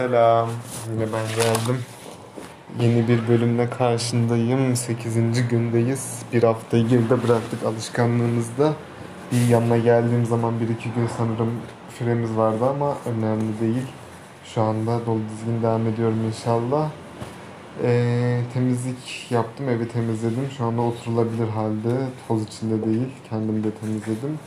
Selam. Yine ben geldim. Yeni bir bölümle karşındayım. 8. gündeyiz. Bir haftayı geride bıraktık alışkanlığımızda. Bir yanına geldiğim zaman bir iki gün sanırım firemiz vardı ama önemli değil. Şu anda dolu dizgin devam ediyorum inşallah. Ee, temizlik yaptım, evi temizledim. Şu anda oturulabilir halde. Toz içinde değil. Kendim de temizledim.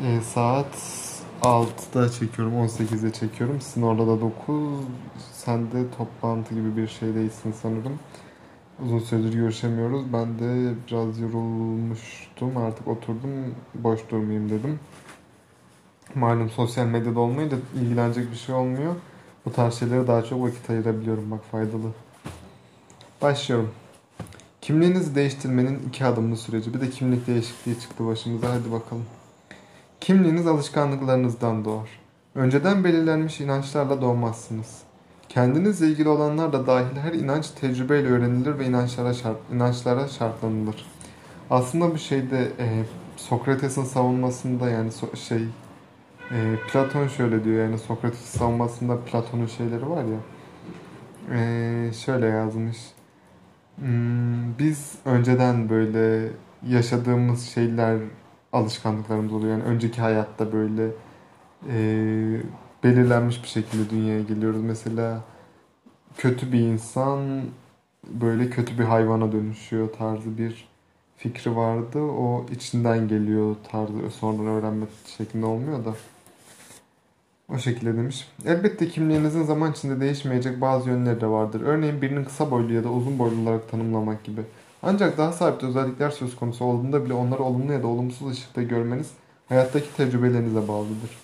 Ee, saat 6'da çekiyorum, 18'de çekiyorum. Sizin orada da 9. Sen de toplantı gibi bir şeydeysin sanırım. Uzun süredir görüşemiyoruz. Ben de biraz yorulmuştum. Artık oturdum, boş durmayayım dedim. Malum sosyal medyada olmayınca ilgilenecek bir şey olmuyor. Bu tarz şeylere daha çok vakit ayırabiliyorum. Bak faydalı. Başlıyorum. Kimliğinizi değiştirmenin iki adımlı süreci. Bir de kimlik değişikliği çıktı başımıza. Hadi bakalım. Kimliğiniz alışkanlıklarınızdan doğar. Önceden belirlenmiş inançlarla doğmazsınız. Kendinizle ilgili olanlar da dahil her inanç tecrübeyle öğrenilir ve inançlara, şart, inançlara şartlanılır. Aslında bu şeyde e, Sokrates'in savunmasında yani so, şey e, Platon şöyle diyor yani Sokrates'in savunmasında Platon'un şeyleri var ya e, şöyle yazmış. Hmm, biz önceden böyle yaşadığımız şeyler alışkanlıklarımız oluyor. Yani önceki hayatta böyle e, belirlenmiş bir şekilde dünyaya geliyoruz. Mesela kötü bir insan böyle kötü bir hayvana dönüşüyor tarzı bir fikri vardı. O içinden geliyor tarzı sonradan öğrenme şeklinde olmuyor da. O şekilde demiş. Elbette kimliğinizin zaman içinde değişmeyecek bazı yönleri de vardır. Örneğin birinin kısa boylu ya da uzun boylu olarak tanımlamak gibi. Ancak daha sabit özellikler söz konusu olduğunda bile onları olumlu ya da olumsuz ışıkta görmeniz hayattaki tecrübelerinize bağlıdır.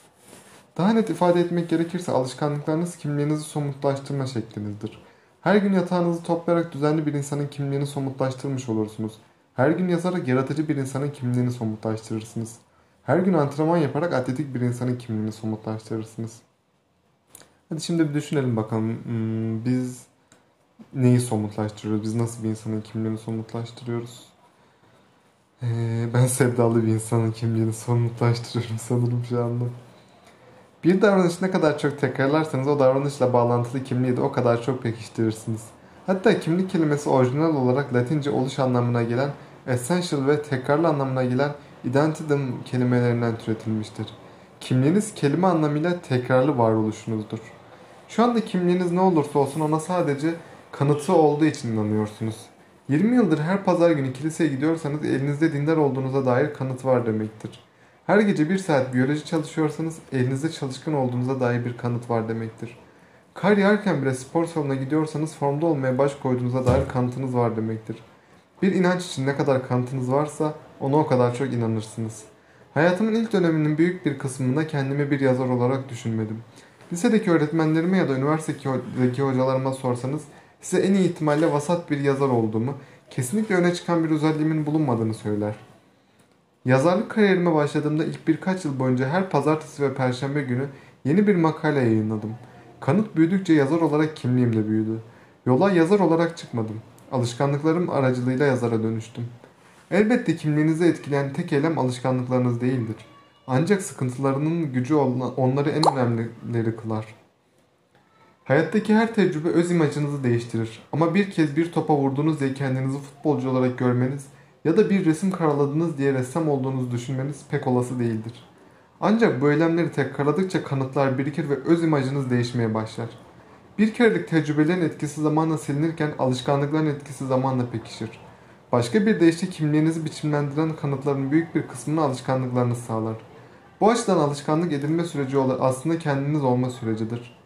Daha net ifade etmek gerekirse alışkanlıklarınız kimliğinizi somutlaştırma şeklinizdir. Her gün yatağınızı toplayarak düzenli bir insanın kimliğini somutlaştırmış olursunuz. Her gün yazarak yaratıcı bir insanın kimliğini somutlaştırırsınız. Her gün antrenman yaparak atletik bir insanın kimliğini somutlaştırırsınız. Hadi şimdi bir düşünelim bakalım. Hmm, biz neyi somutlaştırıyoruz? Biz nasıl bir insanın kimliğini somutlaştırıyoruz? Ee, ben sevdalı bir insanın kimliğini somutlaştırıyorum sanırım şu anda. Bir davranışı ne kadar çok tekrarlarsanız o davranışla bağlantılı kimliği de o kadar çok pekiştirirsiniz. Hatta kimlik kelimesi orijinal olarak Latince oluş anlamına gelen essential ve tekrarlı anlamına gelen identidum kelimelerinden türetilmiştir. Kimliğiniz kelime anlamıyla tekrarlı varoluşunuzdur. Şu anda kimliğiniz ne olursa olsun ona sadece kanıtı olduğu için inanıyorsunuz. 20 yıldır her pazar günü kiliseye gidiyorsanız elinizde dindar olduğunuza dair kanıt var demektir. Her gece bir saat biyoloji çalışıyorsanız elinizde çalışkan olduğunuza dair bir kanıt var demektir. Kar yağarken bile spor salonuna gidiyorsanız formda olmaya baş koyduğunuza dair kanıtınız var demektir. Bir inanç için ne kadar kanıtınız varsa ona o kadar çok inanırsınız. Hayatımın ilk döneminin büyük bir kısmında kendimi bir yazar olarak düşünmedim. Lisedeki öğretmenlerime ya da üniversitedeki hocalarıma sorsanız size en iyi ihtimalle vasat bir yazar olduğumu, kesinlikle öne çıkan bir özelliğimin bulunmadığını söyler. Yazarlık kariyerime başladığımda ilk birkaç yıl boyunca her pazartesi ve perşembe günü yeni bir makale yayınladım. Kanıt büyüdükçe yazar olarak kimliğim de büyüdü. Yola yazar olarak çıkmadım. Alışkanlıklarım aracılığıyla yazara dönüştüm. Elbette kimliğinizi etkileyen tek eylem alışkanlıklarınız değildir. Ancak sıkıntılarının gücü onları en önemlileri kılar. Hayattaki her tecrübe öz imajınızı değiştirir. Ama bir kez bir topa vurdunuz diye kendinizi futbolcu olarak görmeniz ya da bir resim karaladınız diye ressam olduğunuzu düşünmeniz pek olası değildir. Ancak bu eylemleri tekrarladıkça kanıtlar birikir ve öz imajınız değişmeye başlar. Bir kerelik tecrübelerin etkisi zamanla silinirken alışkanlıkların etkisi zamanla pekişir. Başka bir deyişle kimliğinizi biçimlendiren kanıtların büyük bir kısmını alışkanlıklarınız sağlar. Bu açıdan alışkanlık edilme süreci aslında kendiniz olma sürecidir.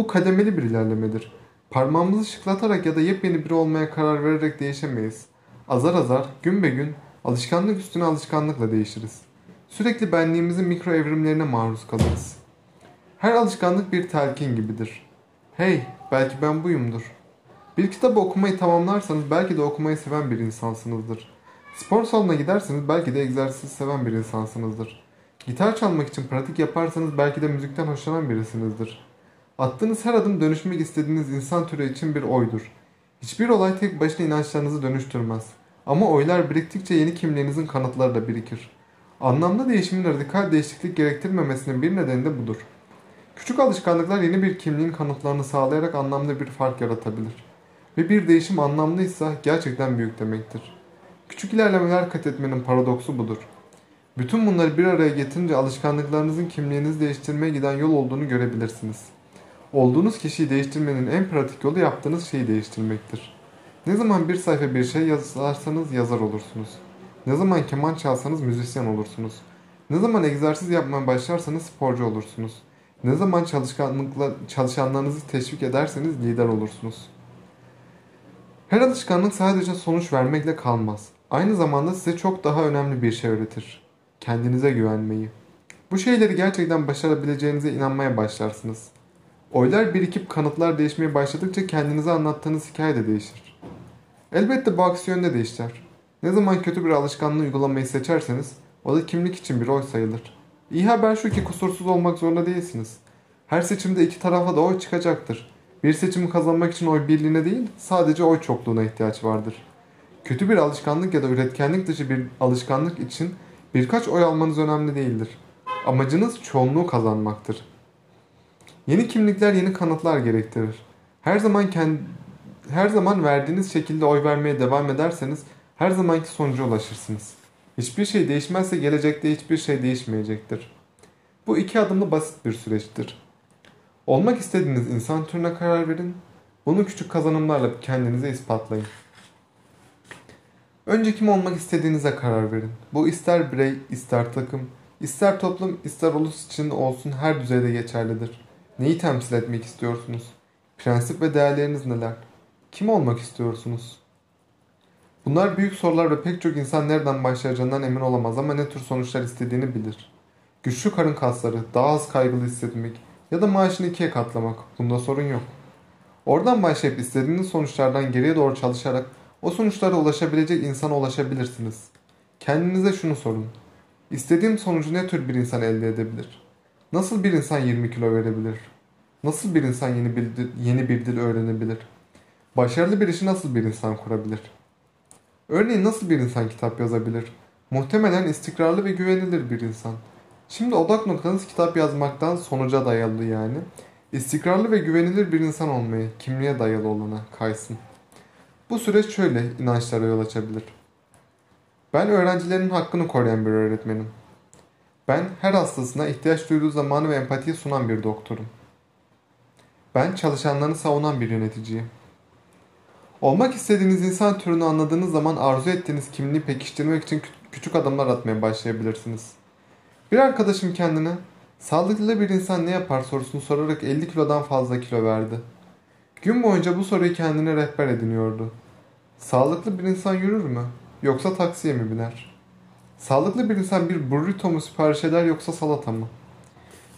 Bu kademeli bir ilerlemedir. Parmağımızı şıklatarak ya da yepyeni biri olmaya karar vererek değişemeyiz. Azar azar, gün be gün, alışkanlık üstüne alışkanlıkla değişiriz. Sürekli benliğimizin mikro evrimlerine maruz kalırız. Her alışkanlık bir telkin gibidir. Hey, belki ben buyumdur. Bir kitabı okumayı tamamlarsanız belki de okumayı seven bir insansınızdır. Spor salonuna giderseniz belki de egzersiz seven bir insansınızdır. Gitar çalmak için pratik yaparsanız belki de müzikten hoşlanan birisinizdir. Attığınız her adım dönüşmek istediğiniz insan türü için bir oydur. Hiçbir olay tek başına inançlarınızı dönüştürmez. Ama oylar biriktikçe yeni kimliğinizin kanıtları da birikir. Anlamda değişimin radikal değişiklik gerektirmemesinin bir nedeni de budur. Küçük alışkanlıklar yeni bir kimliğin kanıtlarını sağlayarak anlamlı bir fark yaratabilir. Ve bir değişim anlamlıysa gerçekten büyük demektir. Küçük ilerlemeler kat etmenin paradoksu budur. Bütün bunları bir araya getirince alışkanlıklarınızın kimliğinizi değiştirmeye giden yol olduğunu görebilirsiniz. Olduğunuz kişiyi değiştirmenin en pratik yolu yaptığınız şeyi değiştirmektir. Ne zaman bir sayfa bir şey yazarsanız yazar olursunuz. Ne zaman keman çalsanız müzisyen olursunuz. Ne zaman egzersiz yapmaya başlarsanız sporcu olursunuz. Ne zaman çalışkanlıkla, çalışanlarınızı teşvik ederseniz lider olursunuz. Her alışkanlık sadece sonuç vermekle kalmaz. Aynı zamanda size çok daha önemli bir şey öğretir. Kendinize güvenmeyi. Bu şeyleri gerçekten başarabileceğinize inanmaya başlarsınız. Oylar birikip kanıtlar değişmeye başladıkça kendinize anlattığınız hikaye de değişir. Elbette bu aksi yönde de işler. Ne zaman kötü bir alışkanlığı uygulamayı seçerseniz o da kimlik için bir oy sayılır. İyi haber şu ki kusursuz olmak zorunda değilsiniz. Her seçimde iki tarafa da oy çıkacaktır. Bir seçimi kazanmak için oy birliğine değil, sadece oy çokluğuna ihtiyaç vardır. Kötü bir alışkanlık ya da üretkenlik dışı bir alışkanlık için birkaç oy almanız önemli değildir. Amacınız çoğunluğu kazanmaktır. Yeni kimlikler yeni kanıtlar gerektirir. Her zaman kendi, her zaman verdiğiniz şekilde oy vermeye devam ederseniz her zamanki sonuca ulaşırsınız. Hiçbir şey değişmezse gelecekte hiçbir şey değişmeyecektir. Bu iki adımlı basit bir süreçtir. Olmak istediğiniz insan türüne karar verin. Bunu küçük kazanımlarla kendinize ispatlayın. Önce kim olmak istediğinize karar verin. Bu ister birey, ister takım, ister toplum, ister ulus için olsun her düzeyde geçerlidir. Neyi temsil etmek istiyorsunuz? Prensip ve değerleriniz neler? Kim olmak istiyorsunuz? Bunlar büyük sorular ve pek çok insan nereden başlayacağından emin olamaz ama ne tür sonuçlar istediğini bilir. Güçlü karın kasları, daha az kaygılı hissetmek ya da maaşını ikiye katlamak. Bunda sorun yok. Oradan başlayıp istediğiniz sonuçlardan geriye doğru çalışarak o sonuçlara ulaşabilecek insana ulaşabilirsiniz. Kendinize şunu sorun. İstediğim sonucu ne tür bir insan elde edebilir? Nasıl bir insan 20 kilo verebilir? Nasıl bir insan yeni bir dil, yeni bir dil öğrenebilir? Başarılı bir işi nasıl bir insan kurabilir? Örneğin nasıl bir insan kitap yazabilir? Muhtemelen istikrarlı ve güvenilir bir insan. Şimdi odak noktanız kitap yazmaktan sonuca dayalı yani. İstikrarlı ve güvenilir bir insan olmayı, kimliğe dayalı olana kaysın. Bu süreç şöyle inançlara yol açabilir. Ben öğrencilerin hakkını koruyan bir öğretmenim. Ben her hastasına ihtiyaç duyduğu zamanı ve empatiyi sunan bir doktorum. Ben çalışanlarını savunan bir yöneticiyim. Olmak istediğiniz insan türünü anladığınız zaman arzu ettiğiniz kimliği pekiştirmek için küçük adımlar atmaya başlayabilirsiniz. Bir arkadaşım kendine sağlıklı bir insan ne yapar sorusunu sorarak 50 kilodan fazla kilo verdi. Gün boyunca bu soruyu kendine rehber ediniyordu. Sağlıklı bir insan yürür mü? Yoksa taksiye mi biner? Sağlıklı bir insan bir burrito mu sipariş eder yoksa salata mı?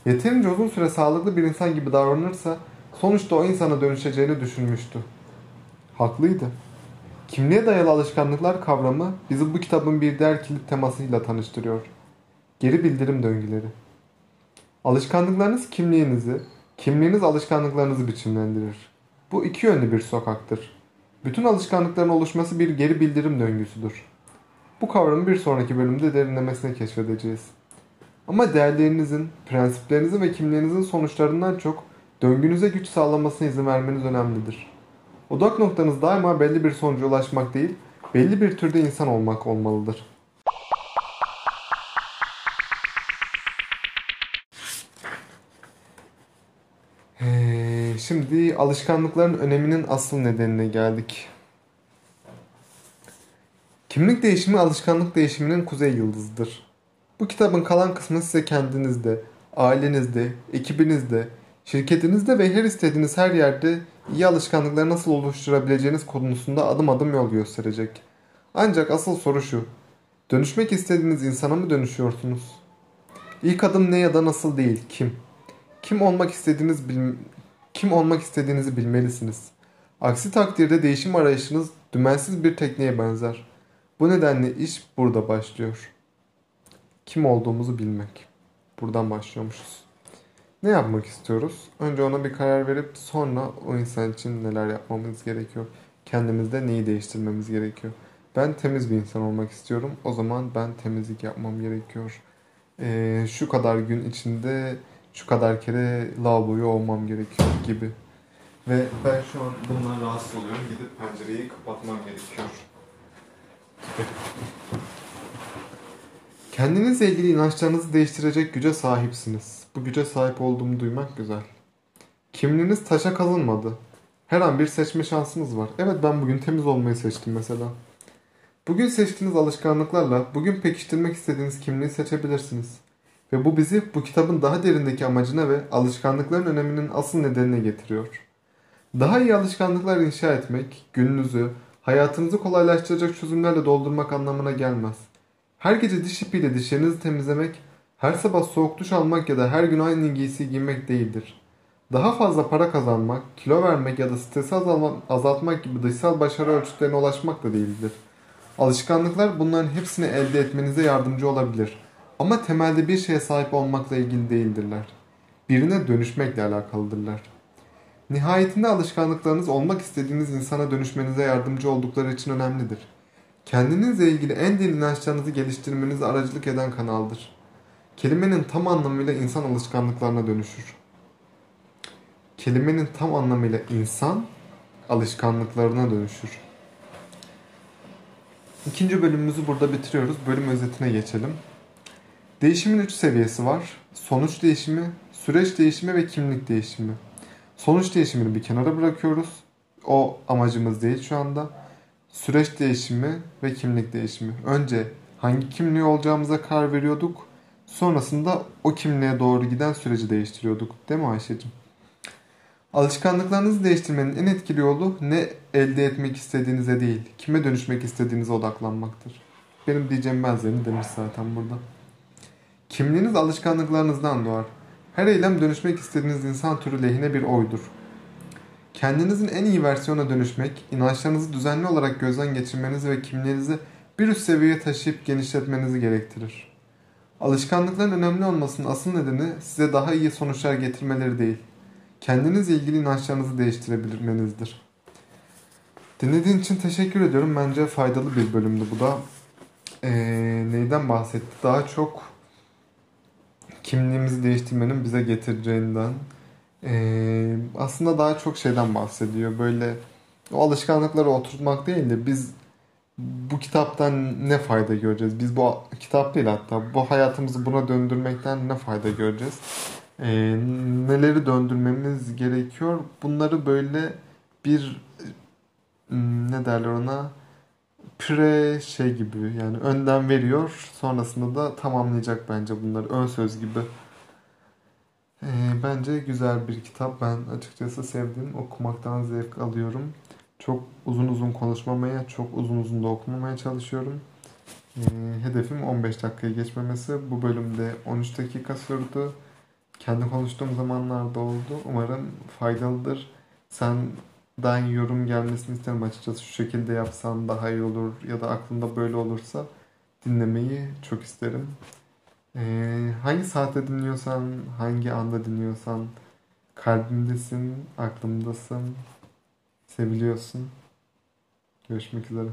Yeterince uzun süre sağlıklı bir insan gibi davranırsa sonuçta o insana dönüşeceğini düşünmüştü. Haklıydı. Kimliğe dayalı alışkanlıklar kavramı bizi bu kitabın bir diğer kilit temasıyla tanıştırıyor. Geri bildirim döngüleri. Alışkanlıklarınız kimliğinizi, kimliğiniz alışkanlıklarınızı biçimlendirir. Bu iki yönlü bir sokaktır. Bütün alışkanlıkların oluşması bir geri bildirim döngüsüdür. Bu kavramı bir sonraki bölümde derinlemesine keşfedeceğiz. Ama değerlerinizin, prensiplerinizin ve kimliğinizin sonuçlarından çok döngünüze güç sağlamasına izin vermeniz önemlidir. Odak noktanız daima belli bir sonuca ulaşmak değil, belli bir türde insan olmak olmalıdır. Ee, şimdi alışkanlıkların öneminin asıl nedenine geldik. Kimlik değişimi alışkanlık değişiminin kuzey yıldızıdır. Bu kitabın kalan kısmı size kendinizde, ailenizde, ekibinizde, şirketinizde ve her istediğiniz her yerde iyi alışkanlıkları nasıl oluşturabileceğiniz konusunda adım adım yol gösterecek. Ancak asıl soru şu. Dönüşmek istediğiniz insana mı dönüşüyorsunuz? İlk adım ne ya da nasıl değil, kim? Kim olmak istediğiniz bil kim olmak istediğinizi bilmelisiniz. Aksi takdirde değişim arayışınız dümensiz bir tekneye benzer. Bu nedenle iş burada başlıyor. Kim olduğumuzu bilmek. Buradan başlıyormuşuz. Ne yapmak istiyoruz? Önce ona bir karar verip sonra o insan için neler yapmamız gerekiyor? Kendimizde neyi değiştirmemiz gerekiyor? Ben temiz bir insan olmak istiyorum. O zaman ben temizlik yapmam gerekiyor. Ee, şu kadar gün içinde şu kadar kere lavaboyu olmam gerekiyor gibi. Ve ben şu an bundan rahatsız oluyorum. Gidip pencereyi kapatmam gerekiyor. Kendinizle ilgili inançlarınızı değiştirecek güce sahipsiniz. Bu güce sahip olduğumu duymak güzel. Kimliğiniz taşa kazınmadı. Her an bir seçme şansınız var. Evet ben bugün temiz olmayı seçtim mesela. Bugün seçtiğiniz alışkanlıklarla bugün pekiştirmek istediğiniz kimliği seçebilirsiniz. Ve bu bizi bu kitabın daha derindeki amacına ve alışkanlıkların öneminin asıl nedenine getiriyor. Daha iyi alışkanlıklar inşa etmek, gününüzü, hayatınızı kolaylaştıracak çözümlerle doldurmak anlamına gelmez. Her gece diş ipiyle dişlerinizi temizlemek, her sabah soğuk duş almak ya da her gün aynı giysi giymek değildir. Daha fazla para kazanmak, kilo vermek ya da stresi azaltmak gibi dışsal başarı ölçütlerine ulaşmak da değildir. Alışkanlıklar bunların hepsini elde etmenize yardımcı olabilir. Ama temelde bir şeye sahip olmakla ilgili değildirler. Birine dönüşmekle alakalıdırlar. Nihayetinde alışkanlıklarınız olmak istediğiniz insana dönüşmenize yardımcı oldukları için önemlidir. Kendinizle ilgili en derin inançlarınızı geliştirmenize aracılık eden kanaldır. Kelimenin tam anlamıyla insan alışkanlıklarına dönüşür. Kelimenin tam anlamıyla insan alışkanlıklarına dönüşür. İkinci bölümümüzü burada bitiriyoruz. Bölüm özetine geçelim. Değişimin üç seviyesi var. Sonuç değişimi, süreç değişimi ve kimlik değişimi. Sonuç değişimini bir kenara bırakıyoruz. O amacımız değil şu anda. Süreç değişimi ve kimlik değişimi. Önce hangi kimliği olacağımıza karar veriyorduk. Sonrasında o kimliğe doğru giden süreci değiştiriyorduk. Değil mi Ayşe'cim? Alışkanlıklarınızı değiştirmenin en etkili yolu ne elde etmek istediğinize değil, kime dönüşmek istediğinize odaklanmaktır. Benim diyeceğim benzerini demiş zaten burada. Kimliğiniz alışkanlıklarınızdan doğar. Her eylem dönüşmek istediğiniz insan türü lehine bir oydur. Kendinizin en iyi versiyona dönüşmek, inançlarınızı düzenli olarak gözden geçirmenizi ve kimliğinizi bir üst seviyeye taşıyıp genişletmenizi gerektirir. Alışkanlıkların önemli olmasının asıl nedeni size daha iyi sonuçlar getirmeleri değil, kendinizle ilgili inançlarınızı değiştirebilmenizdir. Dinlediğin için teşekkür ediyorum. Bence faydalı bir bölümdü bu da. Ee, neyden bahsetti? Daha çok kimliğimizi değiştirmenin bize getireceğinden. Ee, aslında daha çok şeyden bahsediyor. Böyle o alışkanlıkları oturtmak değil de biz bu kitaptan ne fayda göreceğiz? Biz bu kitap değil hatta bu hayatımızı buna döndürmekten ne fayda göreceğiz? e, neleri döndürmemiz gerekiyor. Bunları böyle bir ne derler ona pre şey gibi yani önden veriyor sonrasında da tamamlayacak bence bunları ön söz gibi. E, bence güzel bir kitap. Ben açıkçası sevdim. Okumaktan zevk alıyorum. Çok uzun uzun konuşmamaya, çok uzun uzun da okumamaya çalışıyorum. E, hedefim 15 dakikaya geçmemesi. Bu bölümde 13 dakika sürdü kendi konuştuğum zamanlarda oldu. Umarım faydalıdır. Senden yorum gelmesini isterim açıkçası. Şu şekilde yapsan daha iyi olur ya da aklında böyle olursa dinlemeyi çok isterim. Ee, hangi saatte dinliyorsan, hangi anda dinliyorsan kalbimdesin, aklımdasın, seviliyorsun. Görüşmek üzere.